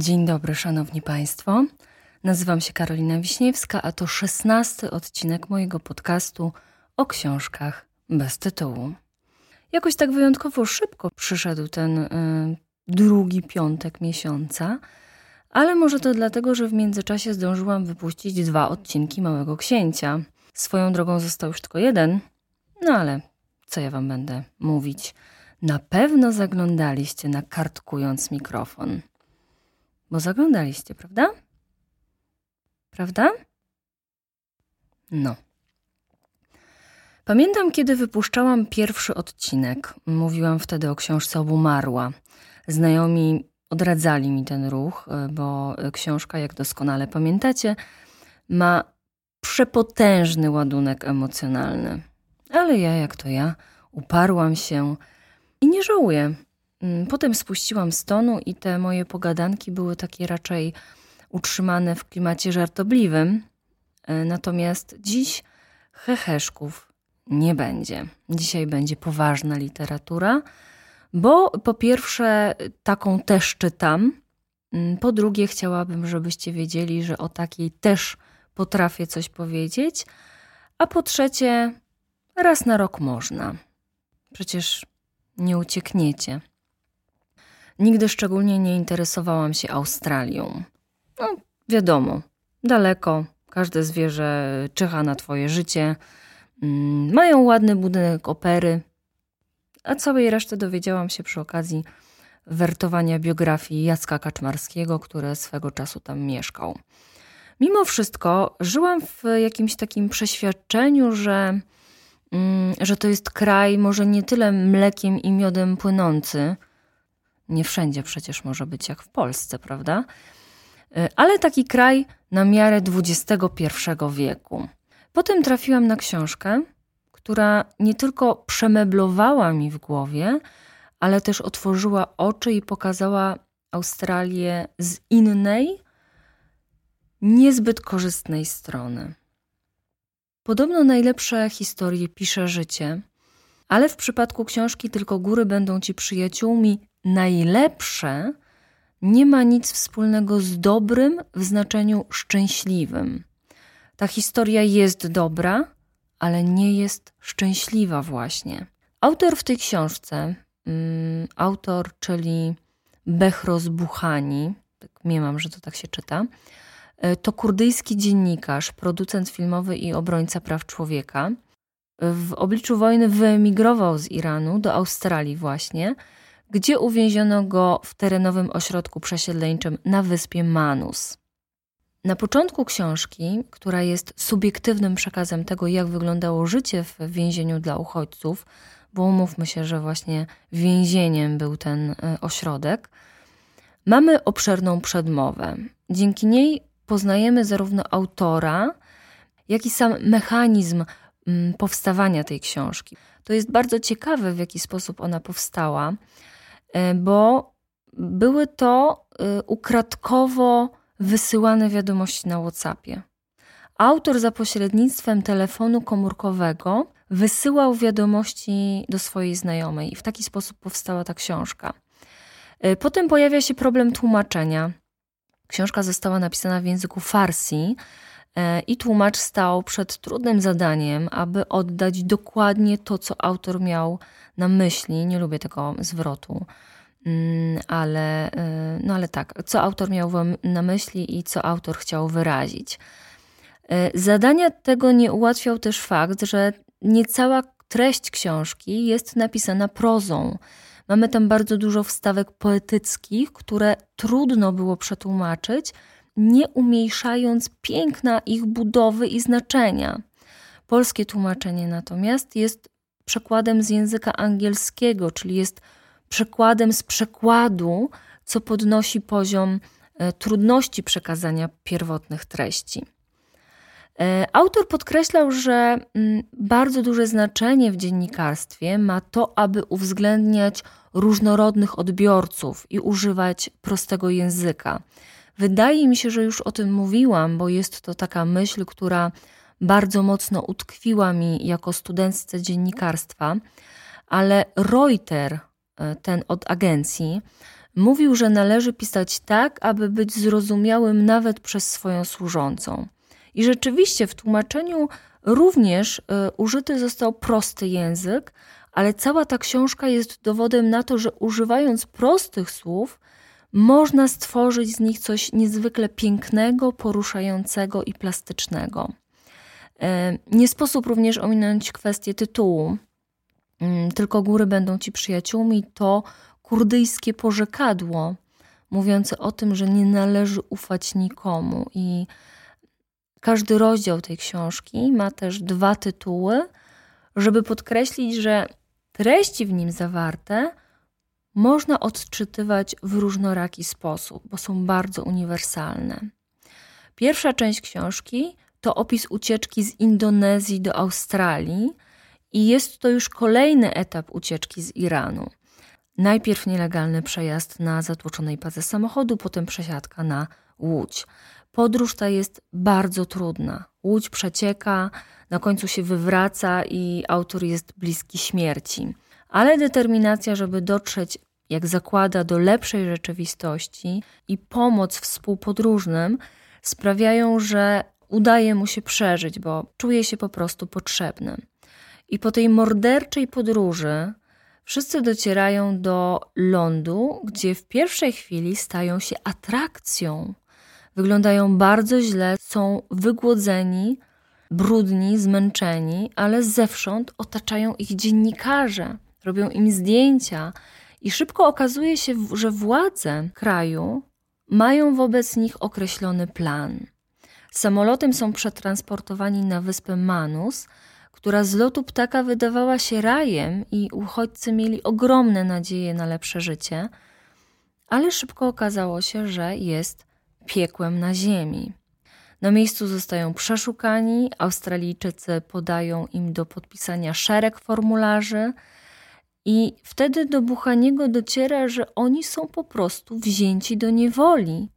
Dzień dobry, szanowni państwo. Nazywam się Karolina Wiśniewska, a to szesnasty odcinek mojego podcastu o książkach bez tytułu. Jakoś tak wyjątkowo szybko przyszedł ten y, drugi piątek miesiąca, ale może to dlatego, że w międzyczasie zdążyłam wypuścić dwa odcinki Małego Księcia. Swoją drogą został już tylko jeden, no ale co ja wam będę mówić? Na pewno zaglądaliście na kartkując mikrofon. Bo zaglądaliście, prawda? Prawda? No. Pamiętam, kiedy wypuszczałam pierwszy odcinek. Mówiłam wtedy o książce Obumarła. Znajomi odradzali mi ten ruch, e, bo książka, jak doskonale pamiętacie, ma przepotężny ładunek emocjonalny. Ale ja, jak to ja, uparłam się i nie żałuję. Mm, potem spuściłam z tonu i te moje pogadanki były takie raczej utrzymane w klimacie żartobliwym. E, natomiast dziś heheszków nie będzie. Dzisiaj będzie poważna literatura, bo po pierwsze taką też czytam, mm, po drugie chciałabym, żebyście wiedzieli, że o takiej też potrafię coś powiedzieć, a po trzecie raz na rok można. Przecież nie uciekniecie. Nigdy szczególnie nie interesowałam się Australią. No, wiadomo, daleko, każde zwierzę czyha na twoje życie. Mm, mają ładny budynek opery, a całej reszty dowiedziałam się przy okazji wertowania biografii Jacka Kaczmarskiego, który swego czasu tam mieszkał. Mimo wszystko żyłam w jakimś takim przeświadczeniu, że, mm, że to jest kraj może nie tyle mlekiem i miodem płynący, nie wszędzie przecież może być jak w Polsce, prawda? Y, ale taki kraj na miarę XXI wieku. Potem trafiłam na książkę, która nie tylko przemeblowała mi w głowie, ale też otworzyła oczy i pokazała Australię z innej, niezbyt korzystnej strony. Podobno najlepsze historie pisze życie, ale w przypadku książki Tylko góry będą ci przyjaciółmi, najlepsze nie ma nic wspólnego z dobrym w znaczeniu szczęśliwym. Ta historia jest dobra, ale nie jest szczęśliwa, właśnie. Autor w tej książce, mm, autor, czyli Behroz Buchani, tak że to tak się czyta, e, to kurdyjski dziennikarz, producent filmowy i obrońca praw człowieka. W obliczu wojny wyemigrował z Iranu do Australii, właśnie gdzie uwięziono go w terenowym ośrodku przesiedleńczym na wyspie Manus. Na początku książki, która jest subiektywnym przekazem tego, jak wyglądało życie w więzieniu dla uchodźców, bo umówmy się, że właśnie więzieniem był ten e, ośrodek, mamy obszerną przedmowę. Dzięki niej poznajemy zarówno autora, jak i sam mechanizm powstawania tej książki. To jest bardzo ciekawe, w jaki sposób ona powstała, E, bo były to e, ukradkowo wysyłane wiadomości na WhatsAppie. Autor za pośrednictwem telefonu komórkowego wysyłał wiadomości do swojej znajomej i w taki sposób powstała ta książka. E, potem pojawia się problem tłumaczenia. Książka została napisana w języku farsi i tłumacz stał przed trudnym zadaniem, aby oddać dokładnie to, co autor miał na myśli. Nie lubię tego zwrotu, mm, ale, y, no ale tak, co autor miał na myśli i co autor chciał wyrazić. Y, zadania tego nie ułatwiał też fakt, że nie cała treść książki jest napisana prozą. Mamy tam bardzo dużo wstawek poetyckich, które trudno było przetłumaczyć, nie umniejszając piękna ich budowy i znaczenia. Polskie tłumaczenie natomiast jest przekładem z języka angielskiego, czyli jest przekładem z przekładu, co podnosi poziom e, trudności przekazania pierwotnych treści. E, autor podkreślał, że mm, bardzo duże znaczenie w dziennikarstwie ma to, aby uwzględniać różnorodnych odbiorców i używać prostego języka. Wydaje mi się, że już o tym mówiłam, bo jest to taka myśl, która bardzo mocno utkwiła mi jako studentce dziennikarstwa, ale Reuter, e, ten od agencji, Mówił, że należy pisać tak, aby być zrozumiałym nawet przez swoją służącą. I rzeczywiście w tłumaczeniu również y, użyty został prosty język, ale cała ta książka jest dowodem na to, że używając prostych słów, można stworzyć z nich coś niezwykle pięknego, poruszającego i plastycznego. E, nie sposób również ominąć kwestię tytułu. Mm, tylko góry będą ci przyjaciółmi, to kurdyjskie porzekadło mówiące o tym, że nie należy ufać nikomu. I każdy rozdział tej książki ma też dwa tytuły, żeby podkreślić, że treści w nim zawarte można odczytywać w różnoraki sposób, bo są bardzo uniwersalne. Pierwsza część książki to opis ucieczki z Indonezji do Australii i jest to już kolejny etap ucieczki z Iranu. Najpierw nielegalny przejazd na zatłoczonej padze samochodu, potem przesiadka na łódź. Podróż ta jest bardzo trudna. Łódź przecieka, na końcu się wywraca i autor jest bliski śmierci. Ale determinacja, żeby dotrzeć, jak zakłada, do lepszej rzeczywistości i pomoc współpodróżnym sprawiają, że udaje mu się przeżyć, bo czuje się po prostu potrzebny. I po tej morderczej podróży wszyscy docierają do lądu, gdzie w pierwszej chwili stają się atrakcją. Wyglądają bardzo źle, są wygłodzeni, brudni, zmęczeni, ale zewsząd otaczają ich dziennikarze, robią im zdjęcia i szybko okazuje się, że władze kraju mają wobec nich określony plan. Samolotem są przetransportowani na wyspę Manus, która z lotu ptaka wydawała się rajem i uchodźcy mieli ogromne nadzieje na lepsze życie, ale szybko okazało się, że jest piekłem na ziemi. Na miejscu zostają przeszukani, Australijczycy podają im do podpisania szereg formularzy, i wtedy do Buchaniego dociera, że oni są po prostu wzięci do niewoli.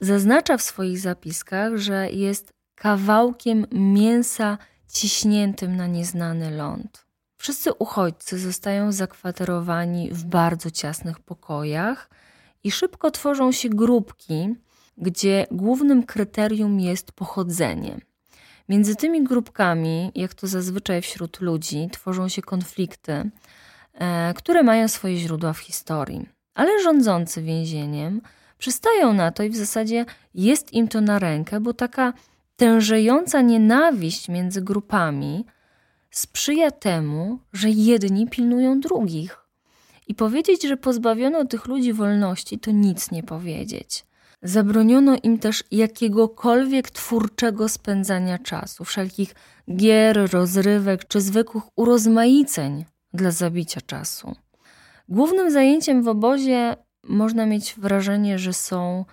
Zaznacza w swoich zapiskach, że jest kawałkiem mięsa ciśniętym na nieznany ląd. Wszyscy uchodźcy zostają zakwaterowani w bardzo ciasnych pokojach i szybko tworzą się grupki, gdzie głównym kryterium jest pochodzenie. Między tymi grupkami, jak to zazwyczaj wśród ludzi, tworzą się konflikty, które mają swoje źródła w historii. Ale rządzący więzieniem przystają na to i w zasadzie jest im to na rękę, bo taka tężejąca nienawiść między grupami sprzyja temu, że jedni pilnują drugich. I powiedzieć, że pozbawiono tych ludzi wolności, to nic nie powiedzieć. Zabroniono im też jakiegokolwiek twórczego spędzania czasu, wszelkich gier, rozrywek czy zwykłych urozmaiceń dla zabicia czasu. Głównym zajęciem w obozie można mieć wrażenie, że są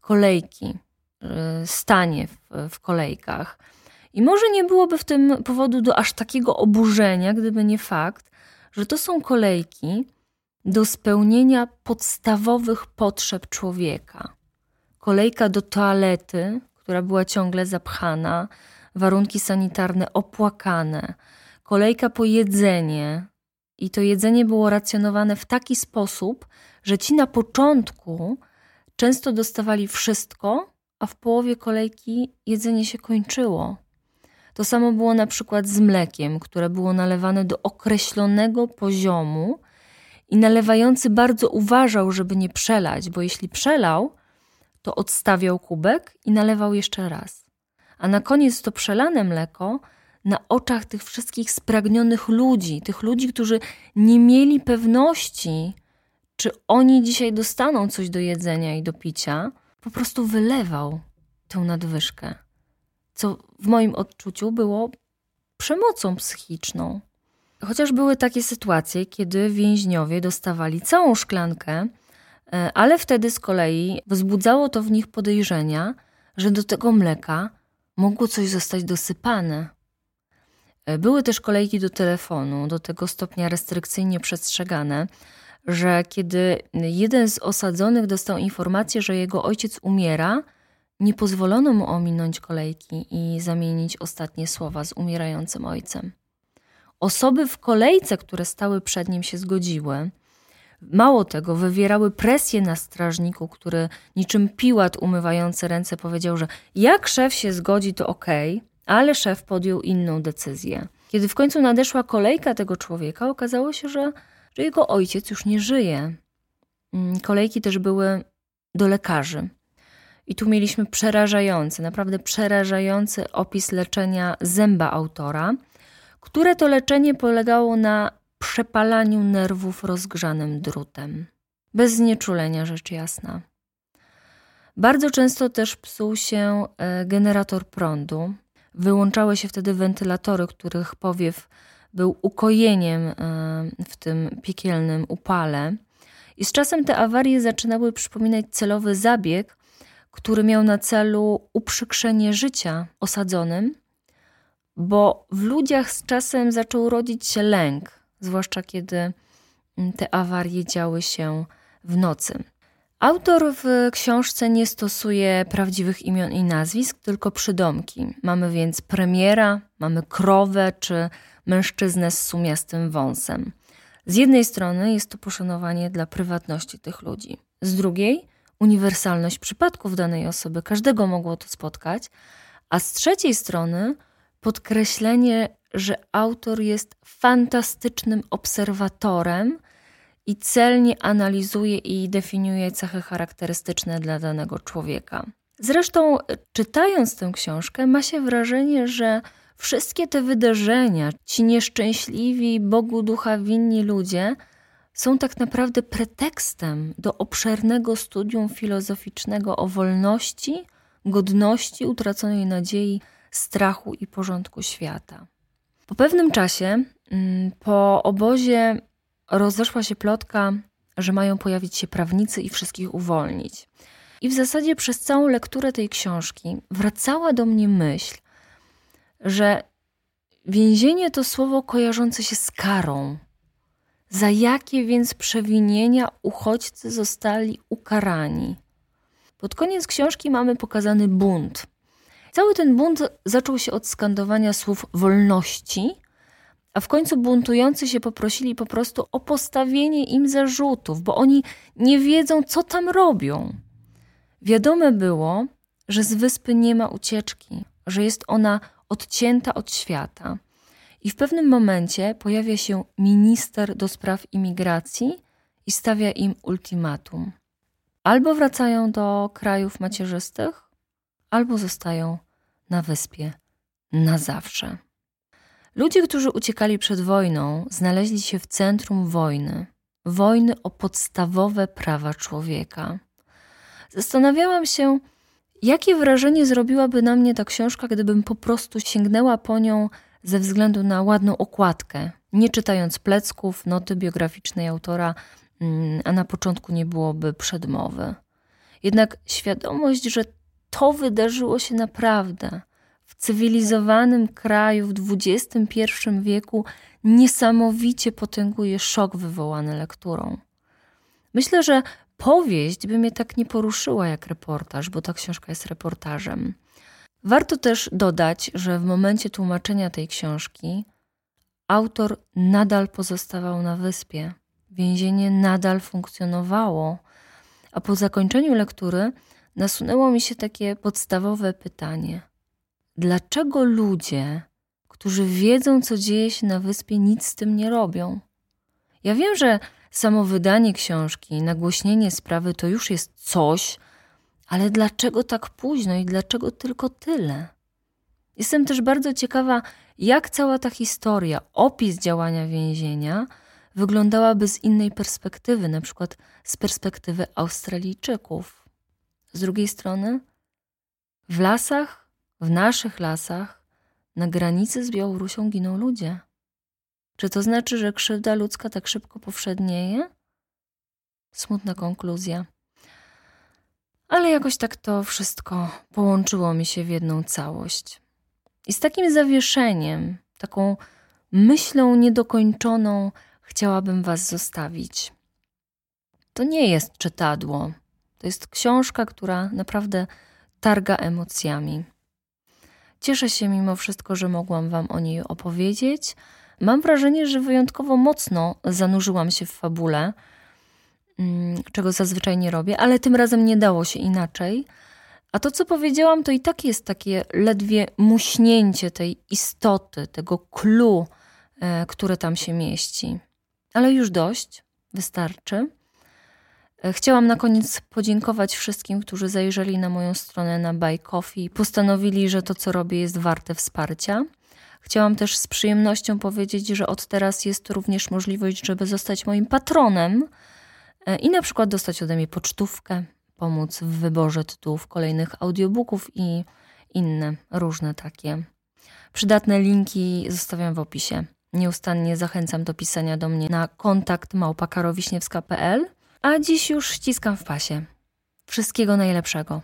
kolejki, stanie w, w kolejkach. I może nie byłoby w tym powodu do aż takiego oburzenia, gdyby nie fakt, że to są kolejki do spełnienia podstawowych potrzeb człowieka. Kolejka do toalety, która była ciągle zapchana, warunki sanitarne opłakane, kolejka po jedzenie, i to jedzenie było racjonowane w taki sposób, że ci na początku często dostawali wszystko, a w połowie kolejki jedzenie się kończyło. To samo było na przykład z mlekiem, które było nalewane do określonego poziomu i nalewający bardzo uważał, żeby nie przelać, bo jeśli przelał, to odstawiał kubek i nalewał jeszcze raz. A na koniec to przelane mleko na oczach tych wszystkich spragnionych ludzi, tych ludzi, którzy nie mieli pewności, czy oni dzisiaj dostaną coś do jedzenia i do picia, po prostu wylewał tę nadwyżkę, co w moim odczuciu było przemocą psychiczną. Chociaż były takie sytuacje, kiedy więźniowie dostawali całą szklankę, e, ale wtedy z kolei wzbudzało to w nich podejrzenia, że do tego mleka mogło coś zostać dosypane. E, były też kolejki do telefonu, do tego stopnia restrykcyjnie przestrzegane, że kiedy jeden z osadzonych dostał informację, że jego ojciec umiera, nie pozwolono mu ominąć kolejki i zamienić ostatnie słowa z umierającym ojcem. Osoby w kolejce, które stały przed nim, się zgodziły, Mało tego, wywierały presję na strażniku, który niczym piłat umywający ręce powiedział, że jak szef się zgodzi, to okej, okay, ale szef podjął inną decyzję. Kiedy w końcu nadeszła kolejka tego człowieka, okazało się, że, że jego ojciec już nie żyje. Mm, kolejki też były do lekarzy. I tu mieliśmy przerażający, naprawdę przerażający opis leczenia zęba autora, które to leczenie polegało na przepalaniu nerwów rozgrzanym drutem. Bez znieczulenia, rzecz jasna. Bardzo często też psuł się e, generator prądu. Wyłączały się wtedy wentylatory, których powiew był ukojeniem e, w tym piekielnym upale. I z czasem te awarie zaczynały przypominać celowy zabieg, który miał na celu uprzykrzenie życia osadzonym, bo w ludziach z czasem zaczął rodzić się lęk, zwłaszcza kiedy mm, te awarie działy się w nocy. Autor w książce nie stosuje prawdziwych imion i nazwisk, tylko przydomki. Mamy więc premiera, mamy krowę czy mężczyznę z sumiastym wąsem. Z jednej strony jest to poszanowanie dla prywatności tych ludzi, z drugiej uniwersalność przypadków danej osoby, każdego mogło to spotkać, a z trzeciej strony podkreślenie, że autor jest fantastycznym obserwatorem i celnie analizuje i definiuje cechy charakterystyczne dla danego człowieka. Zresztą, czytając tę książkę, ma się wrażenie, że wszystkie te wydarzenia, ci nieszczęśliwi, Bogu ducha winni ludzie, są tak naprawdę pretekstem do obszernego studium filozoficznego o wolności, godności, utraconej nadziei, strachu i porządku świata. Po pewnym czasie, mm, po obozie, rozeszła się plotka, że mają pojawić się prawnicy i wszystkich uwolnić. I w zasadzie przez całą lekturę tej książki wracała do mnie myśl, że więzienie to słowo kojarzące się z karą, za jakie więc przewinienia uchodźcy zostali ukarani? Pod koniec książki mamy pokazany bunt. Cały ten bunt zaczął się od skandowania słów wolności, a w końcu buntujący się poprosili po prostu o postawienie im zarzutów, bo oni nie wiedzą, co tam robią. Wiadome było, że z wyspy nie ma ucieczki, że jest ona odcięta od świata. I w pewnym momencie pojawia się minister do spraw imigracji i stawia im ultimatum. Albo wracają do krajów macierzystych, albo zostają na wyspie na zawsze. Ludzie, którzy uciekali przed wojną, znaleźli się w centrum wojny wojny o podstawowe prawa człowieka. Zastanawiałam się, jakie wrażenie zrobiłaby na mnie ta książka, gdybym po prostu sięgnęła po nią ze względu na ładną okładkę, nie czytając plecków, noty biograficznej autora, mm, a na początku nie byłoby przedmowy. Jednak świadomość, że to wydarzyło się naprawdę w cywilizowanym kraju w XXI wieku, niesamowicie potęguje szok wywołany lekturą. Myślę, że powieść by mnie tak nie poruszyła jak reportaż, bo ta książka jest reportażem. Warto też dodać, że w momencie tłumaczenia tej książki autor nadal pozostawał na wyspie. Więzienie nadal funkcjonowało, a po zakończeniu lektury nasunęło mi się takie podstawowe pytanie: dlaczego ludzie, którzy wiedzą, co dzieje się na wyspie, nic z tym nie robią? Ja wiem, że samo wydanie książki, nagłośnienie sprawy to już jest coś, ale dlaczego tak późno i dlaczego tylko tyle? Jestem też bardzo ciekawa, jak cała ta historia, opis działania więzienia wyglądałaby z innej perspektywy, na przykład z perspektywy Australijczyków. Z drugiej strony, w lasach, w naszych lasach, na granicy z Białorusią giną ludzie. Czy to znaczy, że krzywda ludzka tak szybko powszednieje? Smutna konkluzja. Ale jakoś tak to wszystko połączyło mi się w jedną całość. I z takim zawieszeniem, taką myślą niedokończoną, chciałabym Was zostawić. To nie jest czytadło. To jest książka, która naprawdę targa emocjami. Cieszę się mimo wszystko, że mogłam Wam o niej opowiedzieć. Mam wrażenie, że wyjątkowo mocno zanurzyłam się w fabule mm, czego zazwyczaj nie robię, ale tym razem nie dało się inaczej. A to, co powiedziałam, to i tak jest takie ledwie muśnięcie tej istoty, tego clue, e, które tam się mieści. Ale już dość, wystarczy. Chciałam na koniec podziękować wszystkim, którzy zajrzeli na moją stronę na Buy Coffee postanowili, że to, co robię, jest warte wsparcia. Chciałam też z przyjemnością powiedzieć, że od teraz jest również możliwość, żeby zostać moim patronem e, i na przykład dostać ode mnie pocztówkę, pomóc w wyborze tytułów kolejnych audiobooków i inne różne takie. Przydatne linki zostawiam w opisie. Nieustannie zachęcam do pisania do mnie na kontakt małpakarowiśniewska.pl, a dziś już ściskam w pasie. Wszystkiego najlepszego.